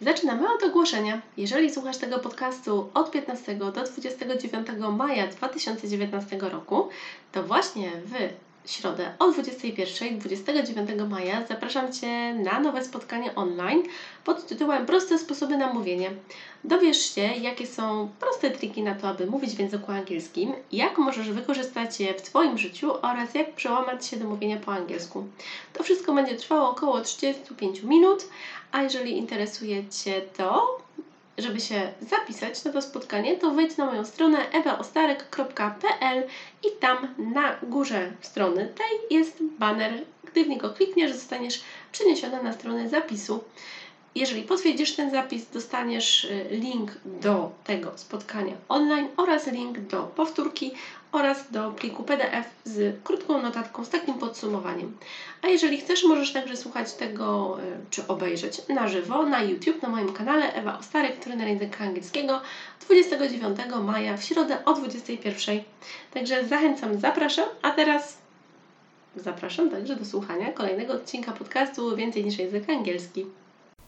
Zaczynamy od ogłoszenia. Jeżeli słuchasz tego podcastu od 15 do 29 maja 2019 roku, to właśnie w środę o 21 29 maja zapraszam Cię na nowe spotkanie online pod tytułem Proste sposoby na mówienie. Dowiesz się, jakie są proste triki na to, aby mówić w języku angielskim, jak możesz wykorzystać je w Twoim życiu oraz jak przełamać się do mówienia po angielsku. To wszystko będzie trwało około 35 minut, a jeżeli interesuje Cię to, żeby się zapisać na to spotkanie, to wejdź na moją stronę ewaostarek.pl i tam na górze strony tej jest banner. Gdy w niego klikniesz, zostaniesz przeniesiona na stronę zapisu. Jeżeli potwierdzisz ten zapis, dostaniesz y, link do tego spotkania online oraz link do powtórki oraz do pliku PDF z krótką notatką z takim podsumowaniem. A jeżeli chcesz, możesz także słuchać tego y, czy obejrzeć na żywo na YouTube na moim kanale Ewa Ostarek, trener języka angielskiego 29 maja w środę o 21. Także zachęcam, zapraszam, a teraz zapraszam także do słuchania kolejnego odcinka podcastu Więcej niż język angielski.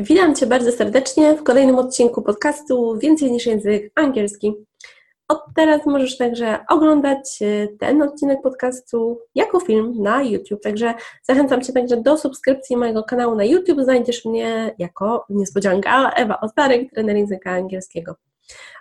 Witam Cię bardzo serdecznie w kolejnym odcinku podcastu Więcej niż język angielski. Od teraz możesz także oglądać e, ten odcinek podcastu jako film na YouTube. Także zachęcam Cię także do subskrypcji mojego kanału na YouTube. Znajdziesz mnie jako niespodzianka Ewa Ostarek, trener języka angielskiego.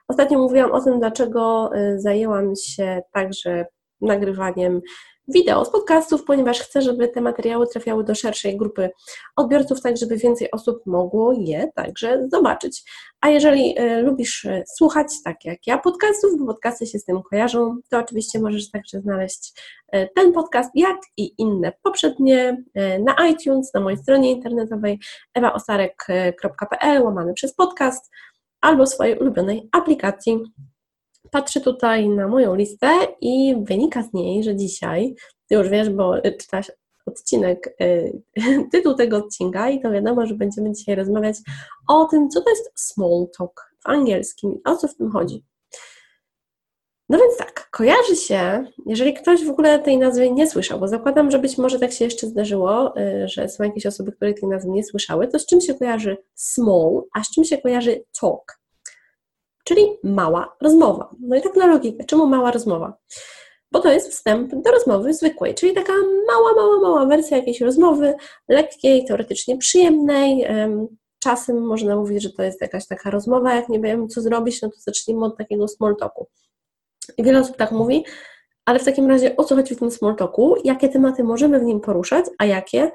Ostatnio mówiłam o tym, dlaczego e, zajęłam się także nagrywaniem wideo z podcastów, ponieważ chcę, żeby te materiały trafiały do szerszej grupy odbiorców, tak żeby więcej osób mogło je także zobaczyć. A jeżeli y, lubisz y, słuchać, tak jak ja, podcastów, bo podcasty się z tym kojarzą, to oczywiście możesz także znaleźć y, ten podcast, jak i inne poprzednie na iTunes, na mojej stronie internetowej ewaosarek.pl łamany przez podcast albo swojej ulubionej aplikacji patrzę tutaj na moją listę i wynika z niej, że dzisiaj, ty już wiesz, bo czytasz odcinek, y, tytuł tego odcinka i to wiadomo, że będziemy dzisiaj rozmawiać o tym, co to jest small talk w angielskim o co w tym chodzi. No więc tak, kojarzy się, jeżeli ktoś w ogóle tej nazwy nie słyszał, bo zakładam, że być może tak się jeszcze zdarzyło, y, że są jakieś osoby, które tej nazwy nie słyszały, to z czym się kojarzy small, a z czym się kojarzy talk? Czyli mała rozmowa. No i tak na logikę, czemu mała rozmowa? Bo to jest wstęp do rozmowy zwykłej, czyli taka mała, mała, mała wersja jakiejś rozmowy, lekkiej, teoretycznie przyjemnej. Czasem można mówić, że to jest jakaś taka rozmowa, jak nie wiem, co zrobić, no to zacznijmy od takiego small talku. I wiele osób tak mówi, ale w takim razie o co chodzi w tym small talku? Jakie tematy możemy w nim poruszać, a jakie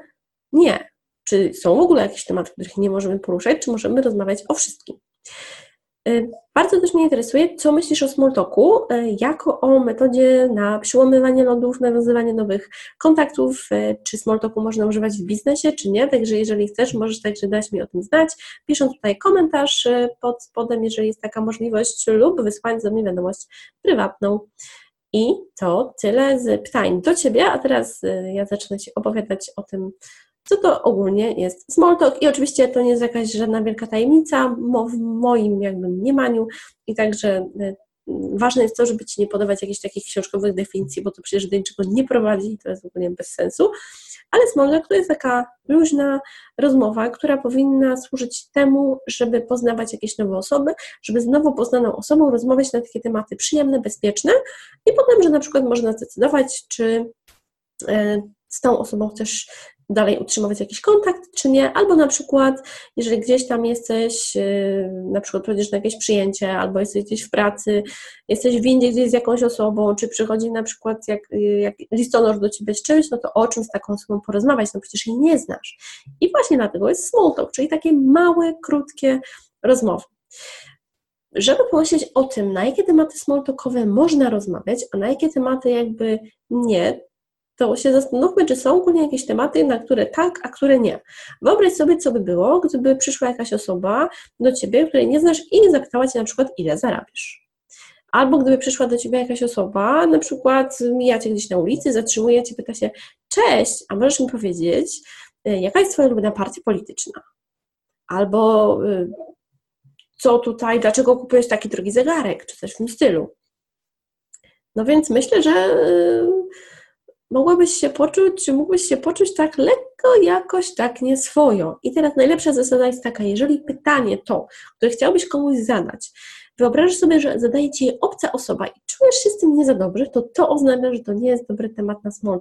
nie? Czy są w ogóle jakieś tematy, których nie możemy poruszać, czy możemy rozmawiać o wszystkim? Y, bardzo też mnie interesuje, co myślisz o Smalltalku y, jako o metodzie na przyłamywanie lodów, nawiązywanie nowych kontaktów. Y, czy Smalltalku można używać w biznesie, czy nie? Także jeżeli chcesz, możesz także dać mi o tym znać, pisząc tutaj komentarz pod spodem, jeżeli jest taka możliwość, lub wysłać do mnie wiadomość prywatną. I to tyle z pytań do Ciebie, a teraz ja zacznę Ci opowiadać o tym, co to ogólnie jest small talk? I oczywiście to nie jest jakaś żadna wielka tajemnica w moim jakby mniemaniu. I także e, ważne jest to, żeby Ci nie podawać jakichś takich książkowych definicji, bo to przecież do niczego nie prowadzi i to jest w ogóle bez sensu, ale small talk to jest taka luźna rozmowa, która powinna służyć temu, żeby poznawać jakieś nowe osoby, żeby z nowo poznaną osobą rozmawiać na takie tematy przyjemne, bezpieczne. I potem, że na przykład można zdecydować, czy e, z tą osobą chcesz dalej utrzymywać jakiś kontakt, czy nie, albo na przykład, jeżeli gdzieś tam jesteś, y, na przykład prowadzisz na jakieś przyjęcie, albo jesteś gdzieś w pracy, jesteś w windzie gdzieś z jakąś osobą, czy przychodzi na przykład jak, y, jak listonosz do ciebie z czymś, no to o czym z taką osobą porozmawiać, no przecież jej nie znasz. I właśnie dlatego jest small talk, czyli takie małe, krótkie rozmowy. Żeby pomyśleć o tym, na jakie tematy small talkowe można rozmawiać, a na jakie tematy jakby nie, to się zastanówmy, czy są ogólnie jakieś tematy, na które tak, a które nie. Wyobraź sobie, co by było, gdyby przyszła jakaś osoba do ciebie, której nie znasz i zapytała cię na przykład, ile zarabiasz. Albo gdyby przyszła do ciebie jakaś osoba, na przykład mijacie gdzieś na ulicy, zatrzymuje cię, pyta się, cześć, a możesz mi powiedzieć, y, jaka jest twoja ulubiona partia polityczna? Albo y, co tutaj, dlaczego kupujesz taki drogi zegarek, czy coś w tym stylu. No więc myślę, że y, mogłabyś się poczuć, czy mógłbyś się poczuć tak lekko, jakoś tak nieswojo. I teraz najlepsza zasada jest taka, jeżeli pytanie to, które chciałbyś komuś zadać, wyobrażasz sobie, że zadaje ci je obca osoba i czujesz się z tym nie za dobrze, to to oznacza, że to nie jest dobry temat na small.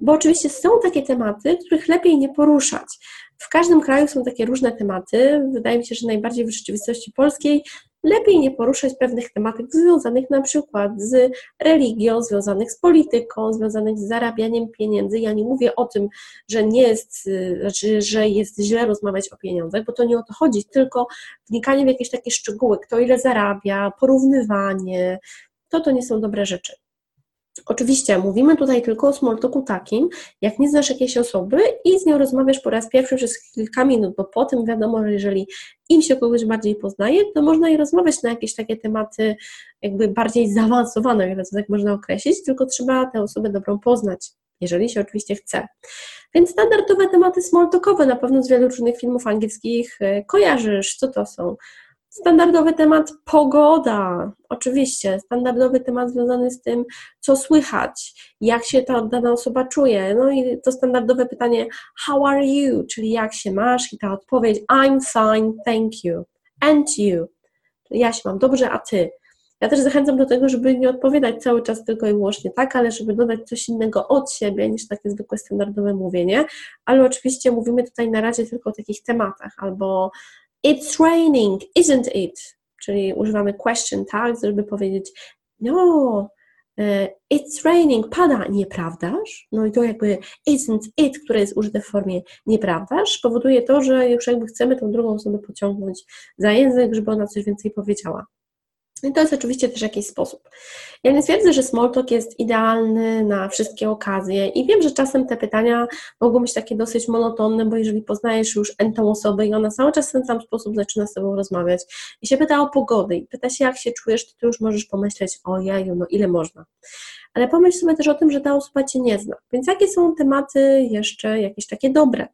Bo oczywiście są takie tematy, których lepiej nie poruszać. W każdym kraju są takie różne tematy. Wydaje mi się, że najbardziej w rzeczywistości polskiej lepiej nie poruszać pewnych tematów związanych na przykład z religią, związanych z polityką, związanych z zarabianiem pieniędzy. Ja nie mówię o tym, że nie jest, znaczy, że jest źle rozmawiać o pieniądzach, bo to nie o to chodzi, tylko wnikanie w jakieś takie szczegóły, kto ile zarabia, porównywanie, to to nie są dobre rzeczy. Oczywiście mówimy tutaj tylko o small talku takim, jak nie znasz jakiejś osoby i z nią rozmawiasz po raz pierwszy przez kilka minut, bo potem wiadomo, że jeżeli im się kogoś bardziej poznaje, to można i rozmawiać na jakieś takie tematy jakby bardziej zaawansowane, jak to tak można określić, tylko trzeba tę osobę dobrą poznać, jeżeli się oczywiście chce. Więc standardowe tematy small talkowe na pewno z wielu różnych filmów angielskich e, kojarzysz, co to są Standardowy temat pogoda, oczywiście, standardowy temat związany z tym, co słychać, jak się ta dana osoba czuje. No i to standardowe pytanie, how are you, czyli jak się masz, i ta odpowiedź, I'm fine, thank you, and you. Ja się mam dobrze, a ty. Ja też zachęcam do tego, żeby nie odpowiadać cały czas tylko i wyłącznie tak, ale żeby dodać coś innego od siebie niż takie zwykłe standardowe mówienie. Ale oczywiście mówimy tutaj na razie tylko o takich tematach albo It's raining, isn't it? Czyli używamy question tak, żeby powiedzieć no, e, it's raining, pada, nieprawdaż? No i to jakby isn't it, które jest użyte w formie nieprawdaż, powoduje to, że już jakby chcemy tą drugą osobę pociągnąć za język, żeby ona coś więcej powiedziała. I to jest oczywiście też jakiś sposób. Ja nie twierdzę, że small talk jest idealny na wszystkie okazje i wiem, że czasem te pytania mogą być takie dosyć monotonne, bo jeżeli poznajesz już entą osobę i ona cały czas w ten sam sposób zaczyna z tobą rozmawiać i się pyta o pogodę i pyta się jak się czujesz, to ty już możesz pomyśleć, o jaju, no ile można ale pomyśl sobie też o tym, że ta osoba Cię nie zna. Więc jakie są tematy jeszcze jakieś takie dobre?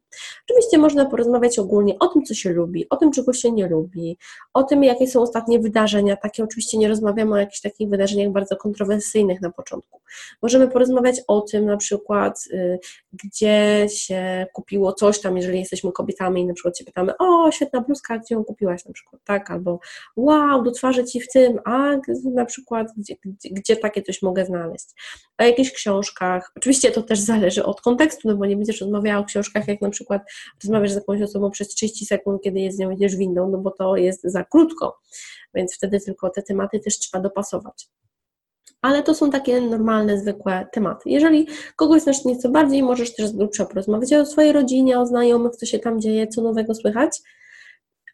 Oczywiście można porozmawiać ogólnie o tym, co się lubi, o tym, czego się nie lubi, o tym, jakie są ostatnie wydarzenia. Takie oczywiście nie rozmawiamy o jakichś takich wydarzeniach bardzo kontrowersyjnych na początku. Możemy porozmawiać o tym na przykład, y, gdzie się kupiło coś tam, jeżeli jesteśmy kobietami i na przykład się pytamy, o, świetna bluzka, gdzie ją kupiłaś na przykład, tak? Albo wow, do twarzy Ci w tym, a na przykład, gdzie, gdzie, gdzie takie coś mogę znaleźć? O jakichś książkach. Oczywiście to też zależy od kontekstu, no bo nie będziesz rozmawiała o książkach, jak na przykład rozmawiasz z jakąś osobą przez 30 sekund, kiedy jest z nią idziesz windą, no bo to jest za krótko, więc wtedy tylko te tematy też trzeba dopasować. Ale to są takie normalne, zwykłe tematy. Jeżeli kogoś znasz nieco bardziej, możesz też z grubsza porozmawiać o swojej rodzinie, o znajomych, co się tam dzieje, co nowego słychać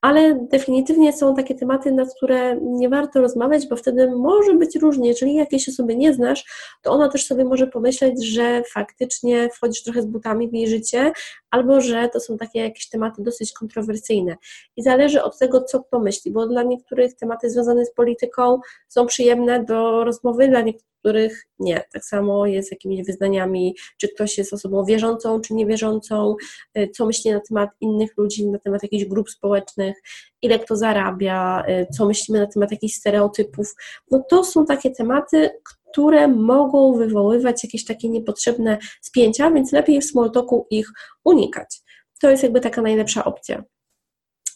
ale definitywnie są takie tematy, nad które nie warto rozmawiać, bo wtedy może być różnie. Jeżeli jakiejś osoby nie znasz, to ona też sobie może pomyśleć, że faktycznie wchodzisz trochę z butami w jej życie, albo że to są takie jakieś tematy dosyć kontrowersyjne. I zależy od tego, co kto myśli, bo dla niektórych tematy związane z polityką są przyjemne do rozmowy, dla niektórych nie. Tak samo jest z jakimiś wyznaniami, czy ktoś jest osobą wierzącą, czy niewierzącą, y, co myśli na temat innych ludzi, na temat jakichś grup społecznych, ile kto zarabia, y, co myślimy na temat jakichś stereotypów. No to są takie tematy, które mogą wywoływać jakieś takie niepotrzebne spięcia, więc lepiej w small talku ich unikać. To jest jakby taka najlepsza opcja.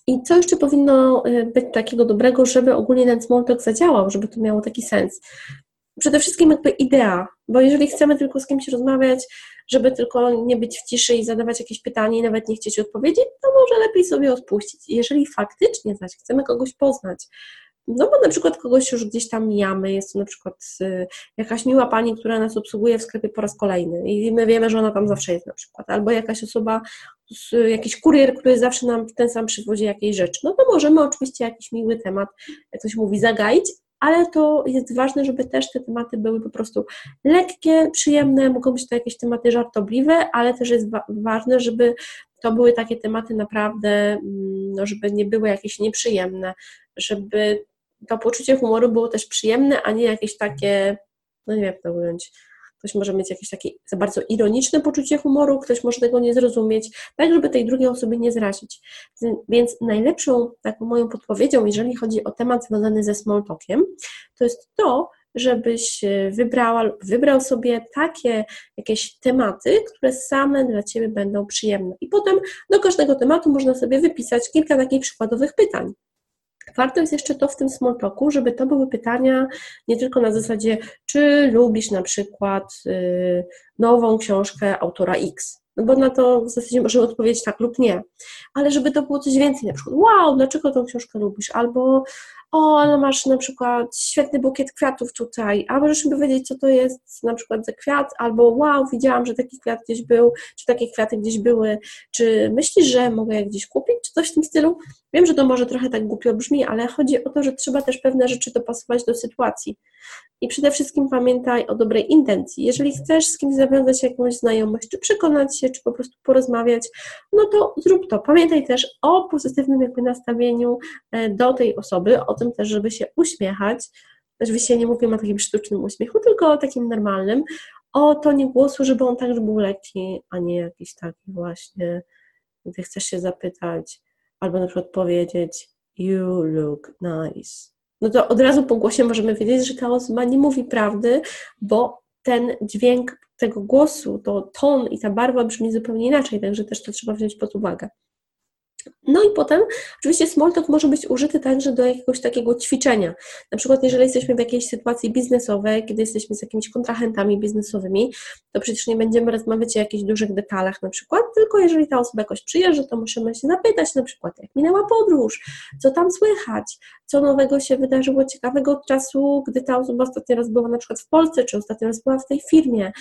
I co jeszcze powinno y, być takiego dobrego, żeby ogólnie ten small talk zadziałał, żeby to miało taki sens? Przede wszystkim jakby idea, bo jeżeli chcemy tylko z kimś rozmawiać, żeby tylko nie być w ciszy i zadawać jakieś pytanie i nawet nie chcieć odpowiedzieć, to może lepiej sobie odpuścić. Jeżeli faktycznie zaś chcemy kogoś poznać, no bo na przykład kogoś już gdzieś tam mijamy, jest to na przykład y, jakaś miła pani, która nas obsługuje w sklepie po raz kolejny i my wiemy, że ona tam zawsze jest na przykład, albo jakaś osoba, jakiś kurier, który zawsze nam ten sam przywozi jakieś rzeczy, no to możemy oczywiście jakiś miły temat, jak ktoś mówi, zagaić, ale to jest ważne, żeby też te tematy były po prostu lekkie, przyjemne, mogą być to jakieś tematy żartobliwe, ale też jest wa ważne, żeby to były takie tematy naprawdę, mm, no, żeby nie były jakieś nieprzyjemne, żeby to poczucie humoru było też przyjemne, a nie jakieś takie, no nie wiem jak to ująć, ktoś może mieć jakieś takie za bardzo ironiczne poczucie humoru, ktoś może tego nie zrozumieć, tak żeby tej drugiej osoby nie zrazić. Więc najlepszą taką moją podpowiedzią, jeżeli chodzi o temat związany ze small talkiem, to jest to, żebyś e, wybrała, wybrał sobie takie jakieś tematy, które same dla Ciebie będą przyjemne. I potem do każdego tematu można sobie wypisać kilka takich przykładowych pytań. Warto jest jeszcze to w tym small talku, żeby to były pytania nie tylko na zasadzie, czy lubisz na przykład y, nową książkę autora X, no bo na to w zasadzie możemy odpowiedzieć tak lub nie, ale żeby to było coś więcej, na przykład wow, dlaczego tą książkę lubisz, albo o, ale masz na przykład świetny bukiet kwiatów tutaj, a możesz mi powiedzieć, co to jest na przykład za kwiat, albo wow, widziałam, że taki kwiat gdzieś był, czy takie kwiaty gdzieś były, czy myślisz, że mogę je gdzieś kupić, czy coś w tym stylu? Wiem, że to może trochę tak głupio brzmi, ale chodzi o to, że trzeba też pewne rzeczy dopasować do sytuacji. I przede wszystkim pamiętaj o dobrej intencji. Jeżeli chcesz z kimś zawiązać jakąś znajomość, czy przekonać się, czy po prostu porozmawiać, no to zrób to. Pamiętaj też o pozytywnym jakby nastawieniu e, do tej osoby, o tym też, żeby się uśmiechać. Oczywiście nie mówimy o takim sztucznym uśmiechu, tylko o takim normalnym, o tonie głosu, żeby on także był lekki, a nie jakiś taki właśnie, gdy chcesz się zapytać, albo na przykład powiedzieć you look nice no to od razu po głosie możemy wiedzieć, że ta osoba nie mówi prawdy, bo ten dźwięk tego głosu, to ton i ta barwa brzmi zupełnie inaczej, także też to trzeba wziąć pod uwagę. No i potem oczywiście smalltalk może być użyty także do jakiegoś takiego ćwiczenia. Na przykład jeżeli jesteśmy w jakiejś sytuacji biznesowej, kiedy jesteśmy z jakimiś kontrahentami biznesowymi, to przecież nie będziemy rozmawiać o jakichś dużych detalach na przykład, tylko jeżeli ta osoba jakoś przyjeżdża, to musimy się zapytać na przykład, jak minęła podróż, co tam słychać, co nowego się wydarzyło ciekawego od czasu, gdy ta osoba ostatni raz była na przykład w Polsce, czy ostatni raz była w tej firmie,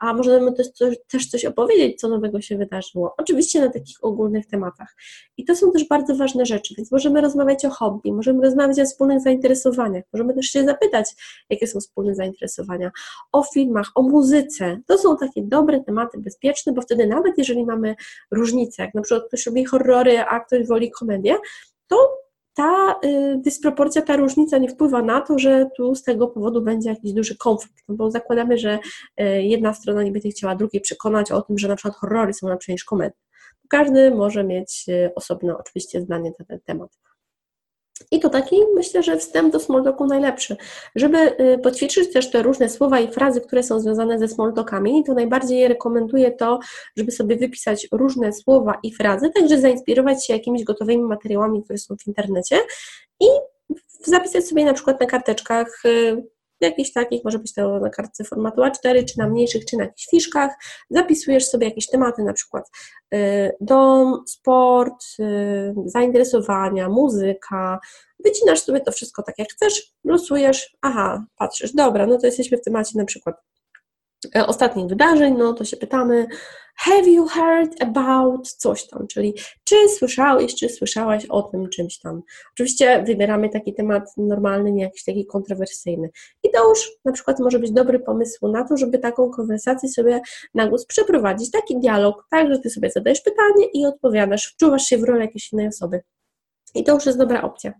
a możemy też, też coś opowiedzieć, co nowego się wydarzyło. Oczywiście na takich ogólnych tematach. I to są też bardzo ważne rzeczy, więc możemy rozmawiać o hobby, możemy rozmawiać o wspólnych zainteresowaniach, możemy też się zapytać, jakie są wspólne zainteresowania, o filmach, o muzyce. To są takie dobre tematy bezpieczne, bo wtedy nawet jeżeli mamy różnice, jak na przykład ktoś lubi horrory, a ktoś woli komedię, to ta y, dysproporcja, ta różnica nie wpływa na to, że tu z tego powodu będzie jakiś duży konflikt, no bo zakładamy, że y, jedna strona nie będzie chciała drugiej przekonać o tym, że na przykład horrory są lepsze niż komedie. Każdy może mieć y, osobne oczywiście zdanie na ten temat. I to taki, myślę, że wstęp do smalltalku najlepszy. Żeby y, poćwiczyć też te różne słowa i frazy, które są związane ze smalltalkami, to najbardziej rekomenduję to, żeby sobie wypisać różne słowa i frazy, także zainspirować się jakimiś gotowymi materiałami, które są w internecie i zapisać sobie na przykład na karteczkach y, jakichś takich, może być to na kartce formatu A4, czy na mniejszych, czy na jakichś fiszkach, zapisujesz sobie jakieś tematy, na przykład y, dom, sport, y, zainteresowania, muzyka, wycinasz sobie to wszystko tak jak chcesz, losujesz, aha, patrzysz, dobra, no to jesteśmy w temacie na przykład ostatnich wydarzeń, no to się pytamy, have you heard about coś tam, czyli czy słyszałeś, czy słyszałaś o tym czymś tam. Oczywiście wybieramy taki temat normalny, nie jakiś taki kontrowersyjny. I to już na przykład może być dobry pomysł na to, żeby taką konwersację sobie na głos przeprowadzić, taki dialog, tak, że ty sobie zadajesz pytanie i odpowiadasz, wczuwasz się w rolę jakiejś innej osoby. I to już jest dobra opcja.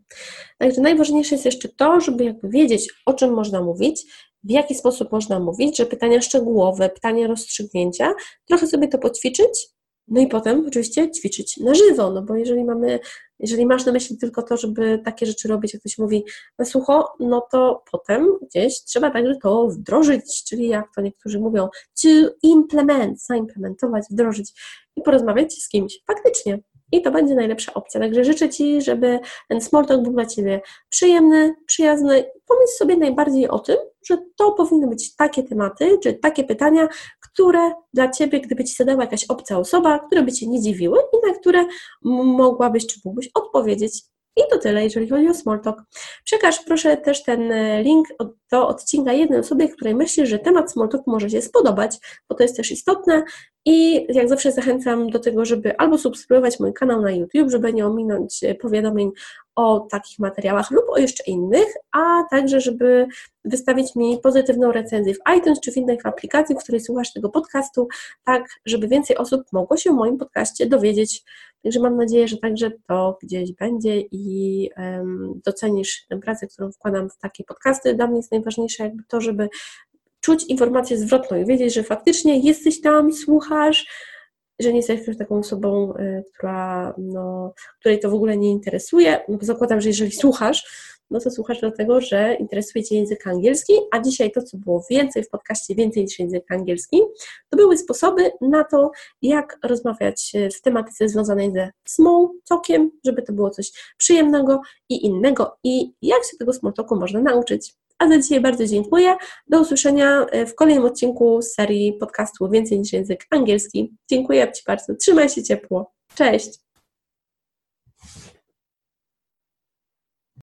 Także najważniejsze jest jeszcze to, żeby jakby wiedzieć, o czym można mówić, w jaki sposób można mówić, że pytania szczegółowe, pytania rozstrzygnięcia, trochę sobie to poćwiczyć, no i potem oczywiście ćwiczyć na żywo, no bo jeżeli mamy, jeżeli masz na myśli tylko to, żeby takie rzeczy robić, jak ktoś mówi na sucho, no to potem gdzieś trzeba także to wdrożyć, czyli jak to niektórzy mówią, to implement, zaimplementować, wdrożyć i porozmawiać z kimś faktycznie, i to będzie najlepsza opcja. Także życzę Ci, żeby ten small talk był dla Ciebie przyjemny, przyjazny. Pomyśl sobie najbardziej o tym, że to powinny być takie tematy, czy takie pytania, które dla Ciebie, gdyby Ci zadała jakaś obca osoba, które by Cię nie dziwiły i na które mogłabyś czy mógłbyś odpowiedzieć i to tyle, jeżeli chodzi o Smalltalk. Przekaż proszę też ten e, link do odcinka jednej osobie, której myślisz, że temat smalltalku może się spodobać, bo to jest też istotne i jak zawsze zachęcam do tego, żeby albo subskrybować mój kanał na YouTube, żeby nie ominąć powiadomień o takich materiałach lub o jeszcze innych, a także, żeby wystawić mi pozytywną recenzję w iTunes czy w innej aplikacji, w której słuchasz tego podcastu, tak, żeby więcej osób mogło się o moim podcaście dowiedzieć. Także mam nadzieję, że także to gdzieś będzie i um, docenisz tę pracę, którą wkładam w takie podcasty. Dla mnie jest najważniejsze jakby to, żeby czuć informację zwrotną i wiedzieć, że faktycznie jesteś tam, słuchasz, że nie jesteś taką osobą, y, która, no, której to w ogóle nie interesuje, no zakładam, że jeżeli słuchasz, no to słuchasz dlatego, że interesuje Cię język angielski, a dzisiaj to, co było więcej w podcaście, więcej niż język angielski, to były sposoby na to, jak rozmawiać w tematyce związanej ze small talkiem, żeby to było coś przyjemnego i innego i jak się tego small talku można nauczyć. A za dzisiaj bardzo dziękuję. Do usłyszenia w kolejnym odcinku serii podcastu Więcej niż język angielski. Dziękuję Ci bardzo. Trzymaj się ciepło. Cześć!